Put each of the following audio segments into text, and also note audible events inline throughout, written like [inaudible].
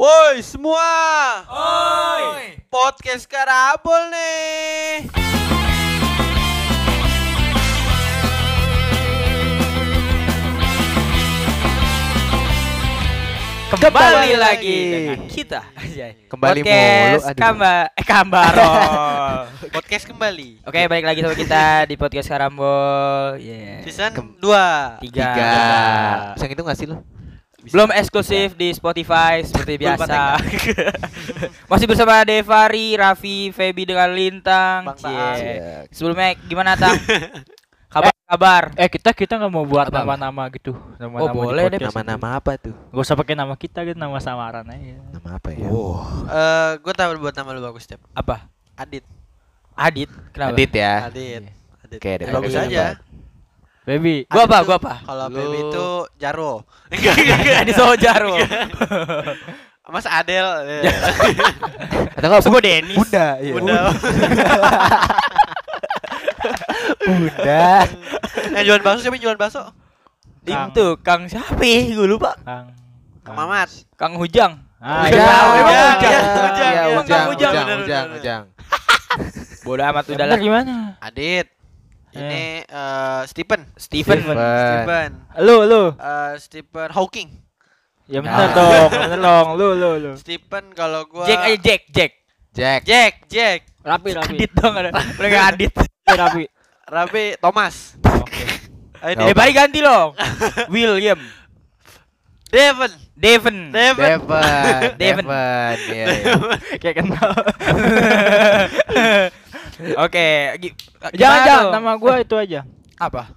Woi semua, Oi. podcast Karabol nih. Kembali, Kembali lagi lagi. dengan kita. Kembali Podcast mulu. Kamba eh [laughs] Kambarol. Podcast kembali. Oke, balik lagi sama kita di podcast Karambol. Yeah. Season Kem- 2 Tiga. Tiga. Bisa gitu gak sih Belum eksklusif di Spotify [laughs] seperti biasa. [laughs] Masih bersama Devari, Raffi, Feby dengan Lintang. Bang. Iya. Sebelumnya gimana Tang? [laughs] Kabar kabar. Eh kita kita nggak mau buat Apa-apa? nama-nama gitu. Nama-nama Oh, boleh deh. podcast. Nama-nama apa tuh? Gak usah pakai nama kita gitu, nama samaran aja. Nama apa ya? Eh, gue tahu buat nama lu bagus, Step. Apa? Adit. Adit. Kenapa? Adit ya. Adit. Adit. Oke, Ya, daripada bagus aja. Baby. Gua apa? Gua apa? Kalau Lu- baby itu Jaro. [laughs] Adit Sojaro. [laughs] Mas Adel. [laughs] Atau enggak Sebut Denis. Bunda. Iya. Bunda. Bunda. Yang jualan bakso siapa yang jualan bakso? Kang. Itu Kang siapa? ya? Gue lupa. Kang. Kang Mamat. Kang Hujang. Ah, Ujang, iya. Ujang, Ujang, Ujang, Ujang, Ujang, iya, Ujang, Ujang, Ujang, Ujang, bener, Ujang, bener. Ujang. Bodoh amat Yang udah bener lah. gimana? Adit. Ini eh Stephen. Steven. Steven. Stephen. Lu lu. Eh Stephen Hawking. Ya Nah. bener dong, bener [laughs] dong. Lu lu lu. Stephen kalau gua Jack aja Jack, Jack. Jack. Jack, Jack. Rapi rapi. Adit dong ada. [laughs] Udah gak Adit. rapi. Rabi Thomas. Oke. [laughs] Ayo Nggak Eh nih. balik ganti loh. William. Devon. Devon. Devon. Devon. Devon. Devon. Iya, iya. Kayak kenal. Oke, gi- Jangan jangan tuh? nama gua itu aja. apa?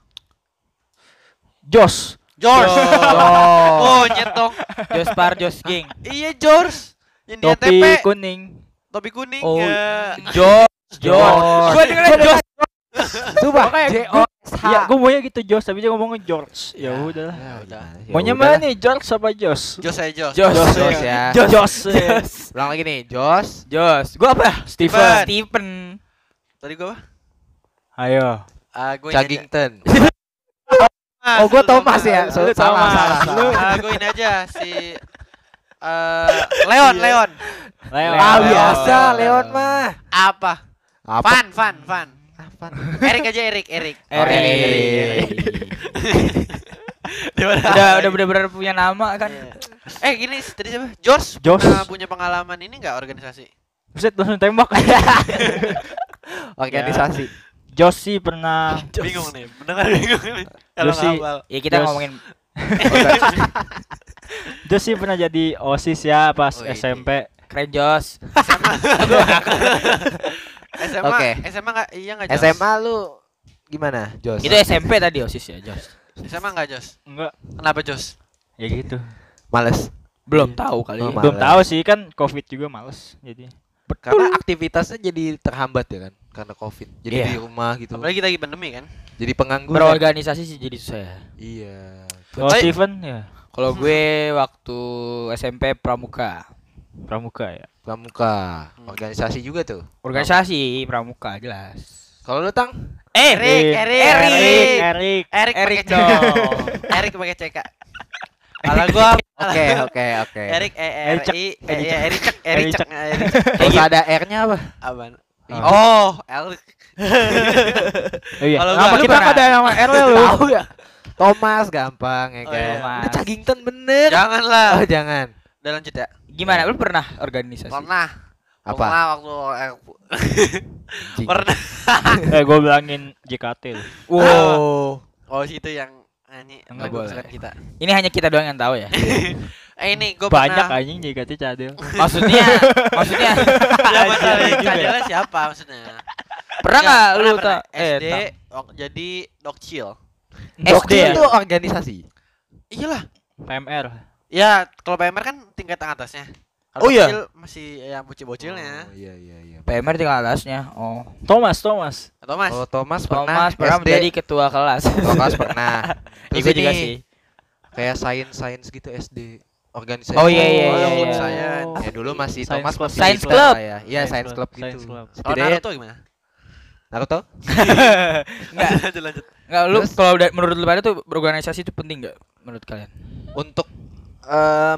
Jos. George. Oh. Oh, [laughs] nyet dong. Jospar Jos Ging. Iya, George. Yang di Topi ATP. kuning. Topi kuning. Oh, ya. Jos. Jos. Jos. Gua dengerin Jos. Coba. J gua- O S H. Iya, gua maunya gitu Jos, tapi dia ngomongnya George. Ya Ya. udah. Ya udah. Ya Maunya udah mana nih, George apa Jos? Jos saya Jos. Jos. Jos, Jos ya. Jos. Jos. Jos. Ulang lagi nih. Jos. Jos. Gua apa? Steven. Steven. Tadi gua apa? Ayo. Ah, gua ini Chagington. aja. Ah, [laughs] Oh, gua Thomas ya. Lu So- salah, Thomas. salah, Lu salah. ah, gua ini aja si eh Leon, Leon. Leon. Ah, Leon. biasa Leon mah. Apa? Apa? Fan, fan, fan. Apa? Erik aja Erik, Erik. Erik. Udah udah bener-bener punya nama kan. Iya. Eh gini tadi siapa? George George. pernah punya pengalaman ini enggak organisasi? Buset langsung tembak. [laughs] Organisasi. Jos sih pernah [laughs] Bingung nih, mendengar bingung nih. Kalau Jos sih- nggak hafal. Ya kita Jos. ngomongin [laughs] Jos sih pernah jadi OSIS ya pas Oh, iya. SMP. keren Jos. SMA, [laughs] Oke. SMA enggak iya enggak Jos? SMA lu gimana, Jos? Itu SMP tadi OSIS ya, Jos. SMA enggak Jos? Enggak. Kenapa Jos? Ya gitu. Males. Belum tahu kali. Oh, ya. Belum tahu sih kan Covid juga males. Jadi Karena aktivitasnya jadi terhambat ya kan karena Covid. Jadi Iya. di rumah gitu. Apalagi kita lagi pandemi kan? Jadi pengangguran. Berorganisasi sih jadi susah ya. Iya. kalau Steven ya Kalau gue waktu SMP pramuka. pramuka ya. Pramuka. Hmm. Organisasi juga tuh. Organisasi pramuka jelas. Kalau lu tang? Eh, Erik, Erik, Erik, Erik. Erik. Erik Erik dong. Erik pakai CK. Kalau gua Oke, oke, oke. Erik E R. I eh, iya Ericek Ericek Ericek. Terus ada R-nya apa? Ah. Oh, Erik. Oh iya. Kalau kita ada nama R lu? Tahu ya? Thomas gampang ya Oh, kan. iya. Udah Chagington bener. Janganlah. Oh, jangan. Udah lanjut ya. Gimana? Lu pernah organisasi? Pernah. Apa? Pernah waktu eh, [laughs] pernah. eh gue bilangin JKT. Wow. Oh, situ yang ini Nggak lagu boleh. kita. Ini hanya kita doang yang tahu ya. [laughs] Eh ini gua Banyak pernah anjing JKT cadel. [laughs] Maksudnya, maksudnya Siapa Anjing tadi? juga ya. Cadela siapa maksudnya? pernah nggak lu pernah. Eh, SD wak- jadi dokcil. SD ya? itu organisasi. Iyalah. PMR. Ya, kalau PMR kan tingkat atasnya. Oh, iya? masih yang bocil-bocilnya. Oh, iya iya iya. PMR tinggal atasnya. Oh. Thomas, Thomas. Atau Mas? Kalau Thomas pernah Thomas pernah SD. menjadi ketua kelas. Thomas pernah. [laughs] Terus Ikut juga sih. Kayak sains-sains gitu SD. Organisasi. Oh, iya, iya, Oh, iya, iya. saya. Ya dulu masih Science Thomas club. masih Science club. ya. Iya, Science science club, club science gitu. Kalau Setidaknya Naruto gimana? Naruto? [laughs] Enggak. lanjut lanjut. Enggak lu kalau menurut lu pada tuh berorganisasi itu penting enggak menurut kalian? untuk em, eh,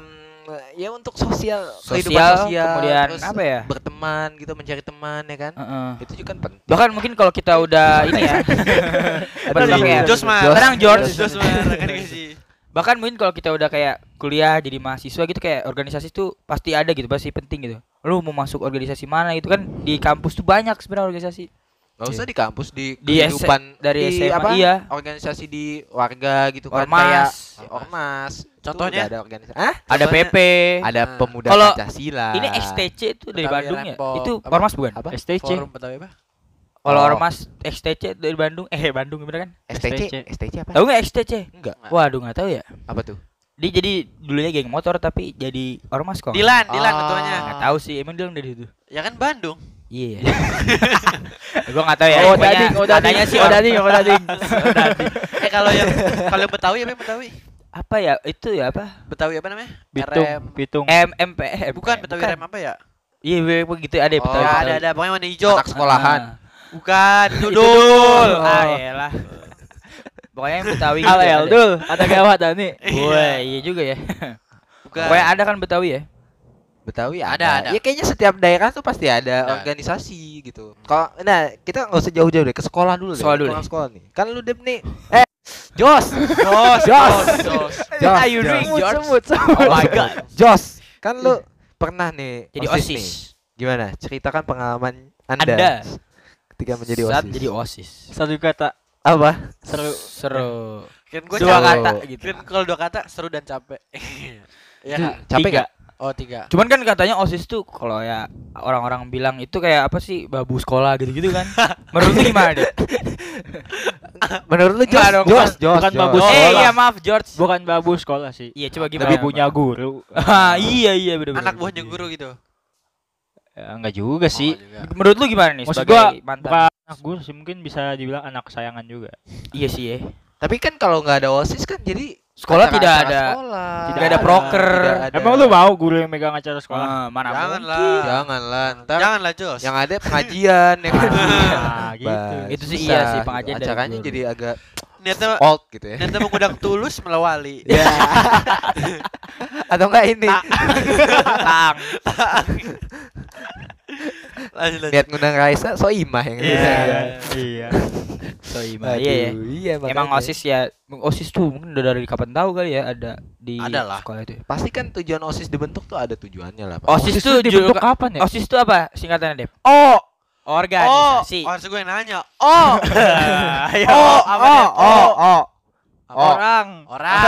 ya untuk sosial, kehidupan Sosial, sosial kemudian terus apa ya? berteman gitu mencari teman ya kan Heeh. itu juga kan penting Bahkan mungkin kalau kita udah ini ya. [laughs] Betul ya. Jos mah. Tenang George. Jos mah rekan sih. Bahkan mungkin kalau kita udah kayak kuliah jadi mahasiswa gitu kayak organisasi tuh pasti ada gitu, pasti penting gitu. Lu mau masuk organisasi mana gitu kan di kampus tuh banyak sebenarnya organisasi. Gak usah di kampus di Di S- kehidupan dari di SMA, apa iya. organisasi di warga gitu kan Ormas. kayak ya, ormas Itu Contohnya? ada organisasi ah Ada Contohnya- PP. ada Ah. pemuda Kalau Pancasila Ini XTC itu dari Betawi Bandung ya? Itu Apa? ormas bukan? apa STC. Forum Betawi apa? Kalau Oh. ormas XTC dari Bandung, eh Bandung gimana kan? STC STC. STC apa Tahu nggak XTC? enggak Waduh nggak tahu ya. apa tuh Dia jadi dulunya geng motor tapi jadi ormas kok. Dilan, Dilan Ah. ketuanya. Nggak tahu sih, emang dia dari situ. Ya kan Bandung. Iya. [laughs] gua nggak tahu ya. Oh, dading, oh, dading. katanya sih Oh, dading, oh, dading. [laughs] Eh kalau yang kalau Betawi apa yang Betawi? Apa ya? Itu ya apa? Betawi apa namanya? Bitung, RM. Bitung. M MP eh, Bukan Betawi RM apa ya? Iya, begitu ada Oh, Betawi. Ya, Betawi. ada ada pokoknya warna hijau. anak sekolahan Ah. Bukan, dudul. dul. Oh. Ah, elah. Pokoknya yang Betawi gitu Alel ada. dul, ada gawat nih. Wah, iya juga ya. Bukan. Pokoknya ada kan Betawi ya? Betawi Ada, ada, ada. Ya kayaknya setiap daerah tuh pasti ada Ada. organisasi gitu. Kalau nah kita nggak usah jauh-jauh deh ke sekolah dulu deh. Sekolah dulu sekolah nih. Kan lu Dep nih. Eh, Jos. Jos, Jos. Jos. Jos. Are you Jos. drink, George? Oh my god. Jos. Kan lu pernah nih Jadi nih. OSIS. Gimana? Ceritakan pengalaman Anda, Anda. ketika menjadi Saat OSIS. jadi OSIS. Satu kata Apa? seru. Seru. Kan gua Dua kata gitu. Kan kalau dua kata seru dan capek. [laughs] ya. Capek Tiga. gak? Oh, tiga. Cuman kan katanya OSIS tuh kalau ya orang-orang bilang itu kayak apa sih babu sekolah gitu-gitu kan. [laughs] Menurut lu gimana deh? [laughs] Menurut lu Jos? Nggak dong, Jos, bukan- Jos, bukan bagus. eh sekolah. iya maaf George. Bukan babu sekolah sih. Iya coba gimana? Lebih punya guru. [laughs] Ah, iya iya benar Anak buahnya guru gitu. Ya, enggak juga sih. Oh, juga. Menurut lu gimana nih Maksud sebagai gua mantan? bukan anak guru sih, mungkin bisa dibilang anak kesayangan juga. Iya sih ya. Tapi kan kalau nggak ada OSIS kan jadi Sekolah tidak acara-acara ada- sekolah. tidak ada proker. Tidak ada- Emang lu mau guru yang megang acara sekolah? Ah, mana Janganlah. mungkin. Janganlah. Ntar Janganlah, Jos. yang ada pengajian ya kan. [laughs] Ah, gitu. Itu sih iya sih, pengajian dari Acaranya jadi agak Niatnya old gitu ya. niatnya mengundang tulus melawali. [laughs] Ya. Atau enggak ini Tang. [laughs] Lanjut lanjut. lihat ngundang Raisa so imah yang Iya. Iya. Iya, Aduh, iya ya. iya Emang. OSIS ya, OSIS tuh mungkin udah dari kapan tahu kali ya ada di Ada lah. sekolah itu. ya. Pasti kan tujuan OSIS dibentuk tuh ada tujuannya lah, Pak. OSIS, tuh dibentuk kapan ya? OSIS tuh apa singkatannya, Dep? Oh, Organisasi. Oh, harus gue yang nanya. Oh, [laughs] Ayo. oh, apa Dep? oh, oh. Apa? Orang. Orang.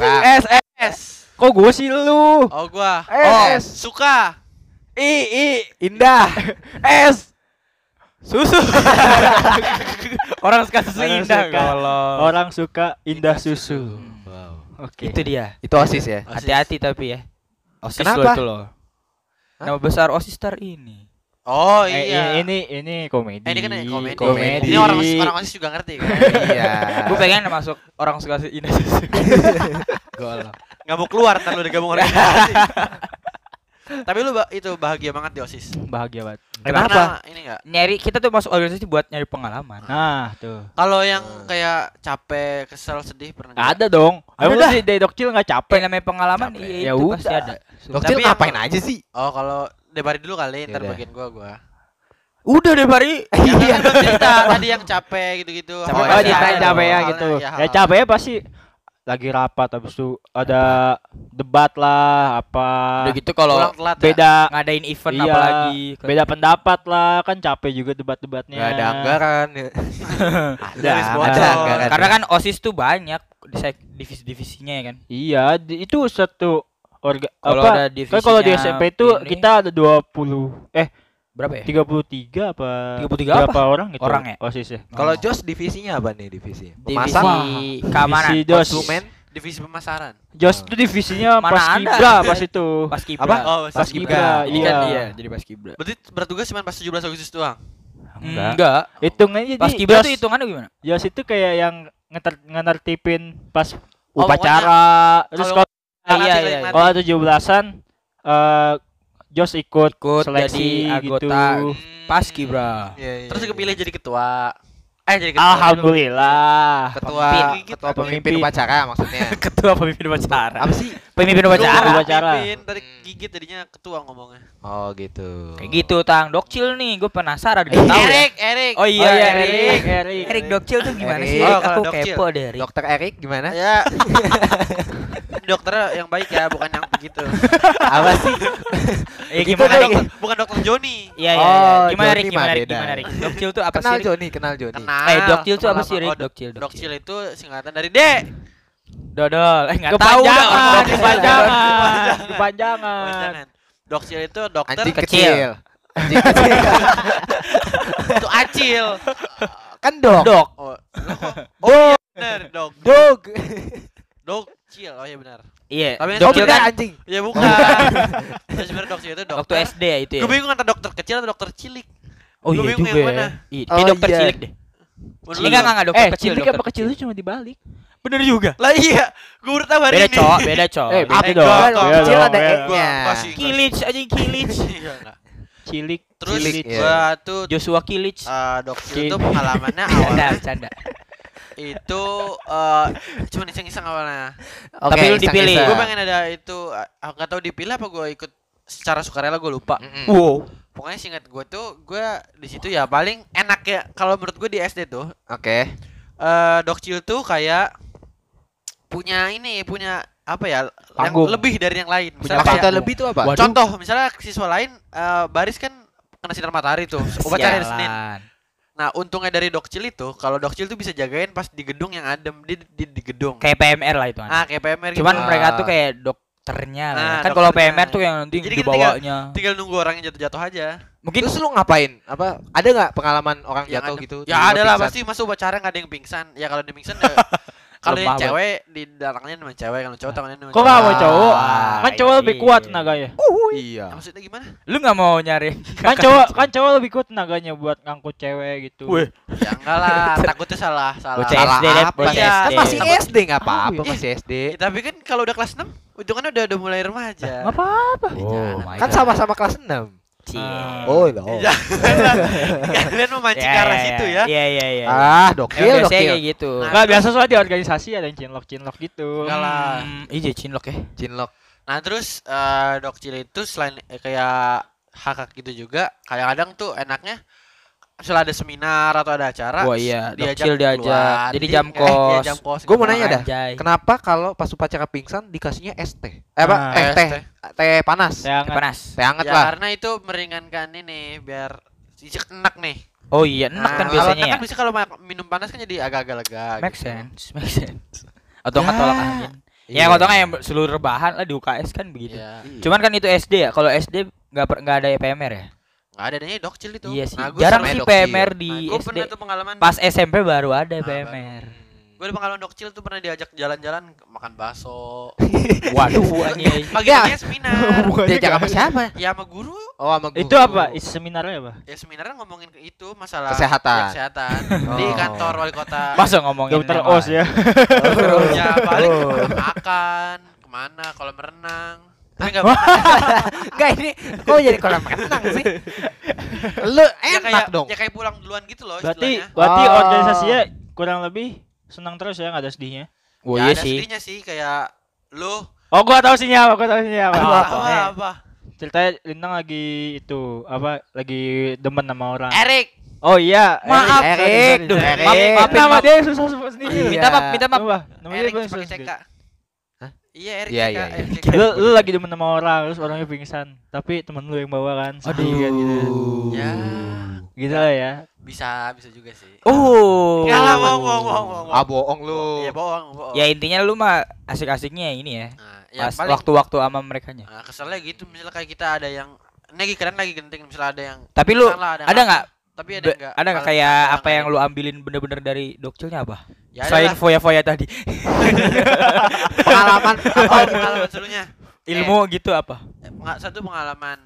Orang. S S. Kok gue sih lu? Oh, gua. S. Suka. I I Indah. [laughs] S. Susu. [laughs] Orang suka susu Orang indah suka. kalau. Orang suka indah susu. Wow. Oke. Itu dia. Itu OSIS ya? Hati-hati tapi ya. OSIS lo Kenapa? itu loh. Nama besar OSIS Star ini. Oh, Eh, iya. ini ini komedi. Eh, ini kan komedi. Komedi. Ini orang orang OSIS juga ngerti kan. [laughs] Iya. Gue pengen masuk orang suka susu indah susu. [laughs] Gol. Nggak mau keluar ntar lu udah gabung organisasi. [laughs] Tapi lu itu bahagia banget di OSIS. bahagia banget. Kenapa? Karena ini enggak. Nyari kita tuh masuk organisasi buat nyari pengalaman. Nah, tuh. Kalau yang kayak capek, kesel, sedih pernah nggak? Ada dong. Ada Emang dah. lu di dari dokcil nggak Apa capek? namanya pengalaman? Capek. Iya, Ya itu udah. pasti ada. Yang- ngapain aja sih? Oh, kalau Debari dulu kali, ntar bagian gua gua. Udah deh Bari. Iya, belum cerita tadi yang capek gitu-gitu. Capek Oh, iya, iya. capek ya gitu. ya, Ya capek ya pasti lagi rapat habis itu ada debat lah apa Udah gitu kalau ya? beda ngadain event iya, apalagi. beda pendapat lah kan capek juga debat-debatnya Gak ada anggaran. ya. [laughs] Ada, ada anggaran. Karena kan OSIS tuh banyak di- divisi-divisinya ya kan. iya di- itu satu orga Kalau apa ada kan kalau di SMP itu ini- kita ada 20 eh Berapa ya? 33 apa 33 berapa apa? orang gitu Orang ya? OSIS ya Kalau Oh. Jos divisinya apa nih divisi? divisi Pemasak, keamanan. Divisi dos. konsumen, divisi pemasaran. Jos itu divisinya Mana pas kibra pas itu Pas kibra. Apa? Oh, pas Paskibra. kibra Ini iya kan iya, jadi pas kibra. Berarti bertugas cuma pas 17 Agustus doang. enggak Enggak. hitungannya Pas kibra Jos- tuh hitungannya gimana? Jos itu kayak yang ngeter ngenertipin pas Oh, upacara terus kalau- iya, iya. nanti. kalau tujuh belasan eh Jos ikut Ikut seleksi jadi gitu anggota pas kibra. Iya, iya, Terus iya. kepilih jadi ketua. Eh jadi ketua. Alhamdulillah. Ketua Pemimpin. ketua pemimpin Pemimpin. upacara maksudnya. [laughs] Ketua pemimpin upacara. Apa sih? Pemimpin upacara. Upacara. pemimpin, tadi gigit tadinya ketua ngomongnya. Oh gitu. Kayak gitu, Tang. Dokcil nih, gue penasaran gak tahu. Erik, Erik. Oh iya, Oh iya, Erik. Erik, Erik. Erik Dokcil tuh gimana Erik. sih? Oh, Aku Dokcil. kepo deh, Erik. Dokter Erik gimana? Ya. [laughs] Dokter yang baik ya, bukan yang begitu. [laughs] Apa sih? Ya gimana? Dokter- bukan dokter Joni. Iya, iya, iya. Oh, Gimana, Joni Erik? mah Gimana, beda. Gimana, Erik? Dokcil tuh apa Kenal sih? Erik? Joni, kenal Joni. Kenal. Eh, Dokcil tuh apa sih, dok- Dokcil, Dokcil. Dokcil itu singkatan dari D. Dodol. Eh, enggak tahu Kepanjangan, Dokcil. kepanjangan, kepanjangan. Jangan. Dokcil itu dokter Anjing kecil. kecil. Anjing kecil. [laughs] itu acil. kan dok. Dok. Oh, iya benar, dok. Dokcil. Oh iya benar. Iya, Tapi bener kan anjing. Ya bukan. [laughs] Ya sebenarnya dokter itu dokter. waktu SD ya itu ya. Gue bingung antara dokter kecil atau dokter cilik. Oh Gua iya juga yang ya. mana. Iya, Oh, dokter iya. cilik deh. Menurut Enggak, enggak, dokter Eh, kecil. cilik dokter apa kecil itu cuma dibalik. Bener juga. Lah iya, gue baru tahu hari Beda ini. cowok, beda cowok. Eh, Beda. Eh, gua- kecil ada. E-nya. Kilic aja Kilic. [laughs] Iya enggak. Cilik. Terus Cilik, iya. gua tuh Joshua Kilic. eh, dokter Cilik. itu pengalamannya Canda, awalnya bercanda. Itu eh cuma iseng-iseng awalnya. Oke, Tapi lu dipilih. Gue pengen ada itu, aku nggak tahu dipilih apa gue ikut secara sukarela gue lupa. Mm-mm. Wow. Pokoknya singkat gue tuh, gue di situ ya paling enak ya kalau menurut gue di SD tuh, Oke. eh dokcil tuh kayak punya ini, punya apa ya, yang Panggung. lebih dari yang lain. Punya Misalnya fakta kayak, lebih tuh apa? Waduh. contoh, misalnya siswa lain eh, baris kan kena sinar matahari tuh, upacara hari Senin. Nah, untungnya dari dokcil itu, kalau dokcil tuh bisa jagain pas di gedung yang adem, di di, di gedung. Kayak PMR lah itu. Ah, kayak PMR gitu. Cuman Ah. mereka tuh kayak dokternya lah. Nah, kan kalau. PMR tuh yang nanti Jadi di kita tinggal- tinggal nunggu orang yang jatuh-jatuh aja. Mungkin Terus lu ngapain? Apa ada nggak pengalaman orang Yang jatuh ada- gitu? Ya ada lah pasti masuk upacara nggak ada yang pingsan. Ya kalau dia pingsan ya [laughs] kalau yang cewek di belakangnya sama cewek, kalau cowok tangannya sama Kok nggak mau cowok? Ah, Kan cowok lebih iya. kuat tenaganya. Iya. Ya, maksudnya gimana? lu nggak mau nyari Kan cowok kan cowok lebih kuat tenaganya buat ngangkut cewek gitu. Wih. Ya enggak lah, [laughs] takutnya salah, salah. Salah apa? Iya. Kan SD. masih SD nggak apa-apa, Iya. masih SD. Ya, tapi kan kalau udah kelas 6, hitungannya udah udah mulai remaja. Nggak apa-apa. Oh Kan sama-sama kelas 6. Cie. Oh, iya. [laughs] Ya, Kalian memancing ke arah situ ya. Iya iya iya. Ah, dokil, biasanya dokil. kayak gitu. Nah, Enggak biasa soalnya di organisasi ada yang cinlok cinlok gitu. Enggak lah. Hmm, iya cinlok ya. Cinlok. Nah, terus eh, dokcil itu selain eh, kayak hak gitu juga, kadang-kadang tuh enaknya misalnya ada seminar atau ada acara, Wah iya, diajak dokcil diajak. keluar. Jadi Di- jam eh, kos. iya, jam kos. Gua mau nanya dah. Anjay. Kenapa kalau pas upacara pingsan dikasihnya es teh? Eh apa? Ah, teh, teh, teh. teh panas. Teh panas. Teh hangat Ya lah. karena itu meringankan ini biar sisik enak nih. Oh iya, enak kan Nah, biasanya kalau ya. kan bisa kalau minum panas kan jadi agak-agak lega. Make gitu. sense, make sense. Atau nggak Ya. tolak angin. Iya. Ya kalau nggak yang seluruh rebahan lah di UKS kan begitu. Iya. Cuman kan itu SD ya. Kalau SD nggak nggak ada PMR ya. Nggak ada adanya dokcil itu. Iya sih. Nah, Jarang sih. PMR di Nah, gua SD. pernah tuh pengalaman. Pas SMP baru ada Ah, PMR. Gue ada pengalaman dokcil tuh pernah diajak jalan-jalan makan bakso. [laughs] Waduh, anjay. [laughs] Pagi-paginya seminar. [laughs] Diajak sama siapa? ya sama guru. Oh, sama guru. Itu apa? Isi seminarnya apa? Ya seminarnya ngomongin ke itu masalah Kesehatan. ya, kesehatan di Oh. kantor wali kota. Masa ngomongin Dokter Os ya. ya paling Oh. makan ke mana kalau merenang. Tapi nggak Enggak [laughs] ini kok jadi kolam renang sih? Lu ya enak kayak dong. ya kayak pulang duluan gitu loh Berarti istilahnya. berarti Oh. organisasinya kurang lebih senang terus ya nggak ada sedihnya. Oh ya iya ada sih. sedihnya sih kayak lu Oh gua tahu sih apa, gua tahu sih apa. apa, apa? apa, apa? Ceritanya Lintang lagi itu apa lagi demen sama orang. Erik Oh iya. Maaf. Erik. Erik. Duh, Erik. maaf, maafin, Nama maaf. dia susah sebut sendiri. Iya. Minta maaf, minta maaf. Coba, namanya Erik dia pakai susah CK sebut. Hah? iya Erik Iya, CK, iya, Erik iya. CK. Lu, lu lagi demen sama orang terus orangnya pingsan, tapi temen lu yang bawa kan. kan gitu. ya Gitu lah ya. bisa bisa juga sih Oh. Enggak lah, bohong, bohong, bohong, bohong. Ah bohong lu. Iya bohong, bohong. Ya intinya lu mah asik-asiknya ini ya. Nah, ya Pas waktu-waktu sama merekanya. nah, keselnya gitu misalnya kayak kita ada yang ini lagi keren lagi genting misalnya ada yang Tapi lu ada nggak tapi ada enggak ada nggak kayak apa yang lu ambilin bener-bener dari dokcilnya apa? ya Selain foya-foya tadi. [laughs] Pengalaman apa pengalaman serunya Ilmu gitu apa? Eh, satu pengalaman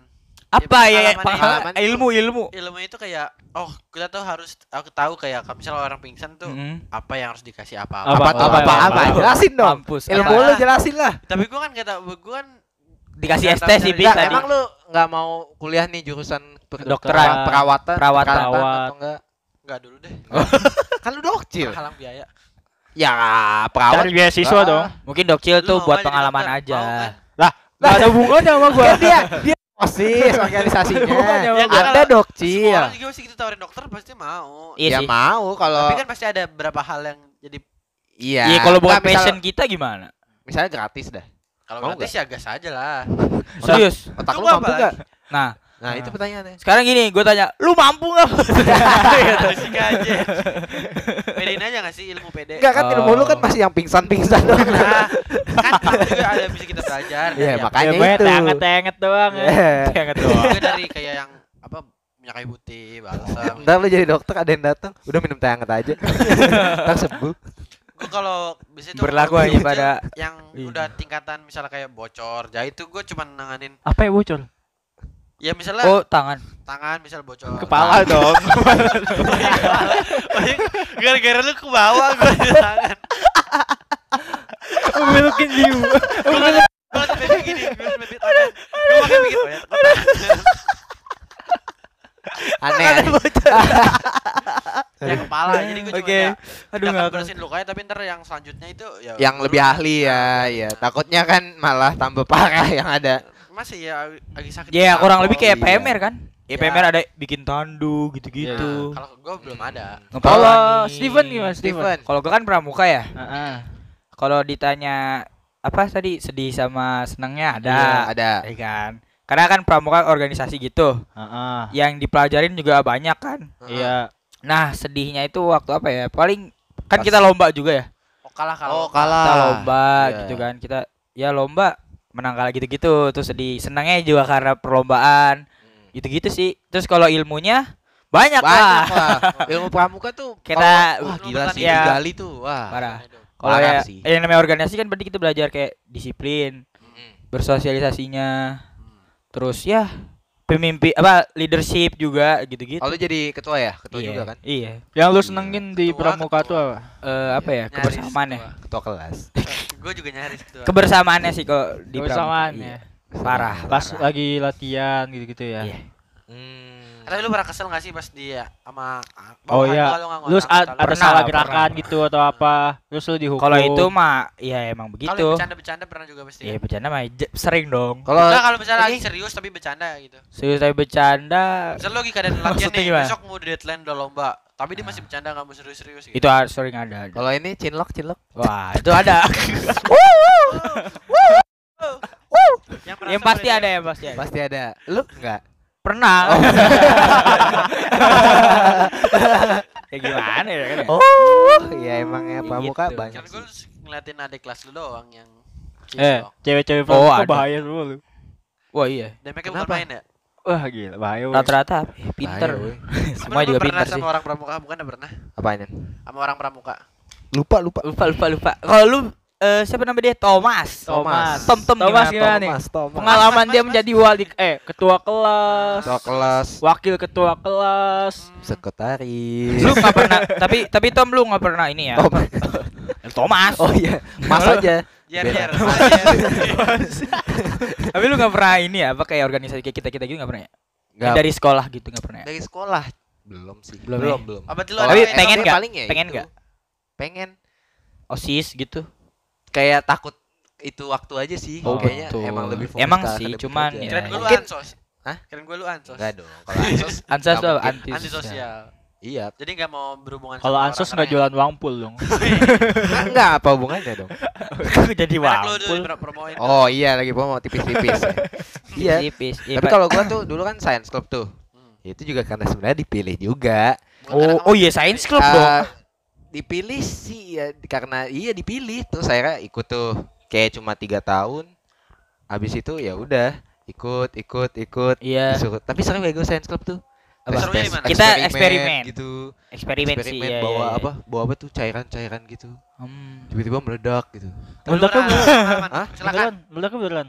Apa ya, ya pengalaman- pengalaman- pengalaman ilmu ilmu. ilmu itu kayak oh kita tuh harus aku tahu kayak kalau misalnya orang pingsan tuh Mm. apa yang harus dikasih apa Apa, apa apa, apa apa, apa? apa? Jelasin dong. Mampus. Ilmu Apa? lu jelasin lah. tapi gua kan kata gua kan Dikasih ST sih Enggak, tadi. emang lu nggak mau kuliah nih jurusan Kedokteran. perawatan, Perawatan. kesehatan Perawat. atau enggak? Enggak dulu deh. [laughs] Kan lu dokcil. Halang biaya. Ya, perawat. Cari beasiswa dong. Mungkin dokcil tuh buat nggak pengalaman dokter? aja. Mau kan? Gak ada hubungannya sama gua. [laughs] Dia dia osis [laughs] organisasinya. Ya. Ada Semua dokcil. orang juga pasti kita tawarin dokter pasti mau. Iya ya sih. mau kalau Tapi kan pasti ada beberapa hal yang jadi iya. Iya, kalau bukan Nggak, passion kita gimana? misalnya gratis dah. Kalau gratis ya gas aja lah. Serius? Otak lu mampu enggak? Nah, Nah, Ah. itu pertanyaannya. sekarang gini, gue tanya, lu mampu nggak? [laughs] Musik aja. Pedein aja gak sih ilmu pede? Enggak kan ilmu lu kan Oh. masih yang pingsan-pingsan doang. Nah, kan juga ada bisa kita belajar. Iya, dari makanya Ya, banyak itu. tenget-tenget doang ya. Iya. Jangan apa- doang. juga dari kayak yang apa minyak kayu putih, balsam. Ntar lu jadi dokter ada yang datang, udah minum teh hangat aja. [laughs] Ntar sembuh. Gue kalau bisa itu Berlaku itu pada- yang Iya. udah tingkatan misalnya kayak bocor, jahit tuh gue cuma nanganin Apa ya bocor? ya misalnya Oh, tangan. tangan misal bocor. Kepala dong. Oh, [laughs] iya. Gara-gara lu ke bawah gue di tangan. Belokin view. Gue gue kayak gini, gue di tangan. Gue makanya mikir, ya, tangan? Aneh. [laughs] ya kepala [laughs] jadi gue cuma Oke. kayak Aduh, nggak kan bersihin lukanya tapi ntar yang selanjutnya itu ya yang lebih ahli ya, ya. Takutnya kan malah tambah parah yang ada. masih ya lagi sakit Ya, kepala. kurang lebih kayak iya. PMR kan? Ya, Ya. PMR ada bikin tandu gitu-gitu. kalau gue belum ada Kalau. Steven gimana Steven? Steven. Kalau gue kan pramuka ya. Heeh. Kalau ditanya apa tadi sedih sama senangnya ada. Iya, ada. Ya kan? Karena kan pramuka organisasi gitu. Heeh. Yang dipelajarin juga banyak kan. Iya. Nah, sedihnya itu waktu apa ya? Paling kan kita lomba juga ya. oh kalah kalau Oh, kalah. Kita lomba Iya. gitu kan. Kita ya lomba menang kalah gitu-gitu terus sedih. Senangnya juga karena perlombaan. Gitu-gitu sih. Terus kalau ilmunya banyak, Banyak lah. lah. [laughs] Ilmu pramuka tuh Kita- kalau- wah gila sih pertanian. digali tuh. Wah. Parah. Kalau ya sih. yang namanya organisasi kan berarti kita belajar kayak disiplin, bersosialisasinya, terus ya pemimpi apa leadership juga gitu-gitu. Oh, lu jadi ketua ya? Ketua iya, juga kan? Iya. Yang lu senengin di Ketua, pramuka ketua. tuh apa? Eh, apa ya? Nyaris Kebersamaan ya. ketua. Ketua kelas. [laughs] gue juga nyaris ketua Kebersamaannya sih kok di Kebersamaan pramuka, ya. iya. Parah. Pas lagi latihan gitu-gitu ya. Iya. Hmm. Tapi lu pernah kesel gak sih pas dia sama Oh bawahan iya. lu kalau ada Pernah, salah pernah. gerakan gitu atau apa? Terus lu dihukum. Kalau itu mah ya emang kalau begitu. bercanda-bercanda pernah juga pasti Iya bercanda mah sering dong. Kalau Enggak kalau misalnya lagi serius tapi bercanda gitu Serius tapi bercanda Misalnya lu lagi keadaan latihan nih, gimana? besok mau deadline udah lomba Tapi dia masih bercanda gak mau serius-serius gitu itu harus sering ada. ada. kalau ini cinlok cinlok. Wah, itu ada. [laughs] [laughs] Yang, yang pasti ada ya pasti ada. Pasti ada. Lu enggak? Pernah. [laughs] ya gimana ya kan? ya? Oh, iya emang ya Gitu. pramuka banyak. Kan gue ngeliatin adik kelas lu doang yang Eh, cewek-cewek Oh, pramuka bahaya semua lu. Wah iya. Dan mereka Kenapa? bukan main ya? Wah gila bahaya. woy. Rata-rata pinter. Bahaya. [laughs] Semua juga pinter sih. sama orang pramuka bukan ada pernah? Apanya? Sama orang pramuka. Lupa lupa. Lupa lupa lupa. Kalau lu eh, siapa nama dia? Thomas. Thomas. Tom Tom Thomas gimana, gimana Tom? nih? Thomas, Thomas. Pengalaman dia menjadi wali eh ketua kelas, Ketua kelas, wakil ketua kelas. sekretaris. lu nggak pernah tapi tapi Tom lu nggak pernah ini ya Tom. [laughs] Thomas Oh iya, Mas aja. Yer yer. [laughs] [laughs] tapi lu nggak pernah ini ya apa kayak organisasi kayak kita kita gitu nggak pernah ya Nggak- dari sekolah gitu nggak pernah ya dari sekolah belum sih. Belum belum. ya? belum. Apa Tapi pengen nggak? ya Pengen nggak? Pengen. osis gitu Kayak takut itu waktu aja sih. Oh, Kayaknya betul. emang lebih fokus Emang sih, cuman ya. Keren gue lu Mungkin- ansos. Hah? Keren gue lu ansos. Enggak dong. [laughs] Kalau ansos nggak tuh anti Antisosial. Iya. Jadi nggak mau berhubungan Kalau ansos nggak jualan wangpul dong. [laughs] Enggak, enggak apa hubungannya dong. [laughs] jadi pro- promoin. Oh iya lagi promo tipis-tipis. ya. Iya. tipis Iya, Tapi kalau gua tuh dulu kan science club tuh. Hmm. Itu juga karena sebenarnya dipilih juga. Oh oh iya science club Eh, dong dipilih sih ya karena iya dipilih terus saya ikut tuh kayak cuma tiga tahun habis itu ya udah ikut ikut ikut iya. disuruh. Tapi seru ya gue science club tuh. Apa? Kita eksperimen. gitu. Eksperimen, sih eksperimen iya, bawa iya, iya. apa? Bawa apa tuh? Cairan cairan gitu. Hmm. tiba-tiba meledak gitu. Meledaknya pernah beneran. Beneran,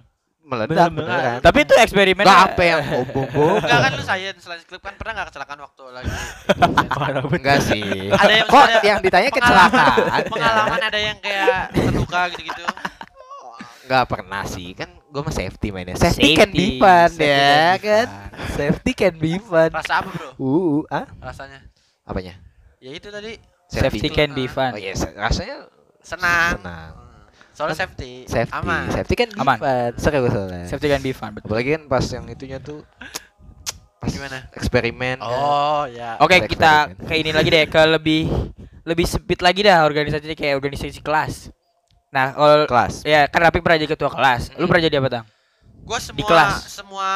meledak Beneran. beneran tapi itu eksperimen nggak apa yang bom bom bom Enggak kan lu science science club kan pernah nggak kecelakaan waktu lagi enggak sih Ada yang kok ada yang ditanya kecelakaan pengalaman ada yang kayak terluka gitu-gitu. nggak pernah sih kan gue mah safety mainnya safety, can Safety, be fun safety ya can be kan fun. safety can be fun Rasa apa, Bro? uh ah Rasanya. apanya Ya itu tadi Safety can be Oh fun. iya, rasanya senang. senang. Soalnya Kan safety, Safety, aman. safety kan Aman. fun. Seru soalnya. Safety can be fun. betul. Apalagi kan pas yang itunya tuh pas Gimana? eksperimen. kan. Oh, ya. Oke, Ada kita ke ini lagi deh, ke lebih lebih sempit lagi dah organisasinya kayak organisasi kelas. Nah, kalau kelas. ya kan Rapi pernah jadi ketua kelas. Lu Mm. pernah jadi apa, Tang? Gua semua Di kelas. semua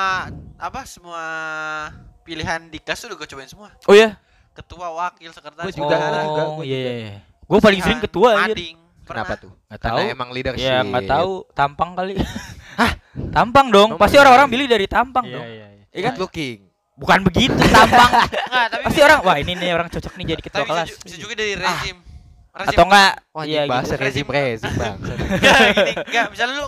apa semua pilihan di kelas udah gue cobain semua. Oh ya? Ketua, wakil, sekretaris. Gua juga, oh, gua juga, gua iya juga. iya iya. Gua paling sering Pelatihan, ketua anjir. mading. Kenapa Pernah. tuh? Nggak Karena tahu. emang leadership. Ya nggak tahu, tampang kali. [laughs] Hah? Tampang dong. Emang Pasti orang-orang pilih dari tampang Iya dong. iya iya. Iya kan? Good looking. Bukan begitu, tampang. [laughs] Enggak, tapi Pasti orang, wah ini nih orang cocok nih jadi ketua tapi kelas. ju- bisa juga dari rezim. Rezim. Atau enggak? Wah, Iya iya, bahasa gitu. rezim rezim bang. [laughs] Enggak, gini, enggak. Misalnya lu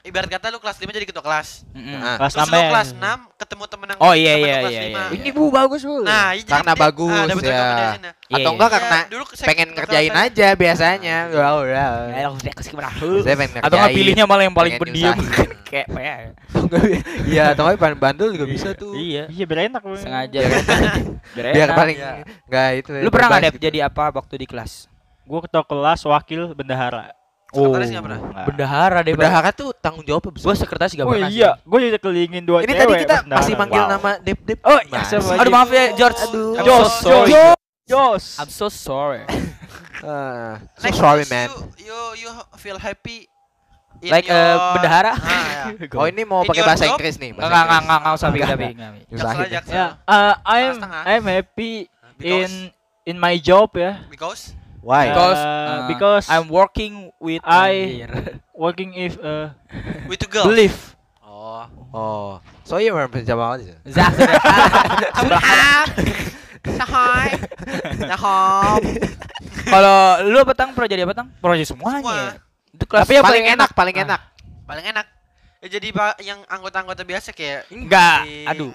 ibarat kata lu kelas 5 jadi ketua kelas. Mm-mm. Ah. Kelas Terus enam lu ya. kelas 6 ketemu temen yang Oh, iya, temen iya, kelas iya, lima. iya. Ini bu bagus bu. Nah, iya, jadi karena dia- bagus ah, dapet ya. Iya, Atau iya. enggak Iya, karena dulu saya- pengen ngerjain aja biasanya. Ya udah. Ya, langsung dia kasih ke mana? Saya pengen Atau nggak ngerjain. pilihnya malah yang paling pendiam [laughs] kayak apa ya? Enggak, [laughs] Iya, atau enggak ban bandel juga bisa tuh. Iya. Iya biar enak. Sengaja. Biar [laughs] paling Iya. enggak itu. Lu pernah nggak bebas Dep, gitu. jadi apa waktu di kelas? Gua ketua kelas wakil bendahara. Sekretaris nggak pernah? Nggak. Bendahara deh. Bendahara tuh tanggung jawab besar. Gue sekretaris gak Oh pernah. iya, gue juga kelilingin dua Ini cewek tadi kita masih manggil Wow. nama Dep Dep. Oh, lagi? Aduh maaf ya George. Aduh. I'm Jos, so sorry. Jos, Jos. I'm so sorry. [laughs] Ah, so Next, sorry man. You, you you feel happy in Like, eh, your- bendahara? Ah, ya. [laughs] Oh ini mau pakai bahasa? Inggris nih. Enggak bahasa enggak enggak Inggris. enggak usah pikir Enggak, tapi. enggak. Ya. Uh, I'm. I'm happy in in my job ya. because Why? Because Uh, uh, because I'm working with I-. [laughs] Working if uh, with the girl. believe. Oh. Oh, so you were penjama aja. Zah. Sahai. Sahom. Kalau lu apa tang pernah jadi apa tang? Pernah jadi semuanya. Semua. ya? Itu kelas Tapi yang paling enak, paling Ah. enak. Paling enak. Ya jadi yang anggota-anggota biasa kayak Enggak. Aduh.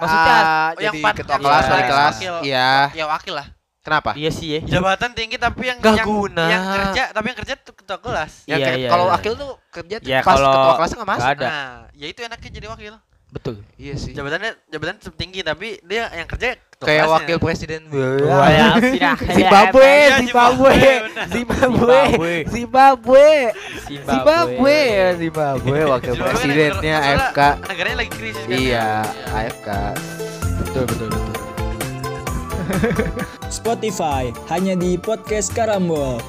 Maksudnya oh, yang jadi ketua kelas, wali kelas. Iya. ya wakil lah. Kenapa? iya sih ya. Jabatan tinggi tapi yang Nggak yang, guna. yang kerja tapi yang kerja tuh ketua kelas. Yang Iya, kayak- iya, kalau iya. wakil tuh kerja tuh Ya, pas kalau ketua kelasnya nggak masuk. ada. Nah, ya itu enaknya jadi wakil. Betul. Iya sih. Jabatannya jabatan tinggi tapi dia yang kerja ketua Kayak kelasnya. wakil presiden. Wah, ya, sudah. [laughs] Zimbabwe, Iya, Zimbabwe, Zimbabwe, Zimbabwe, Zimbabwe. Zimbabwe, Zimbabwe. Zimbabwe, Zimbabwe, wakil presidennya AFK. soalnya Negaranya lagi krisis kan. Iya, AFK. Betul betul betul. Spotify hanya di podcast Karambol.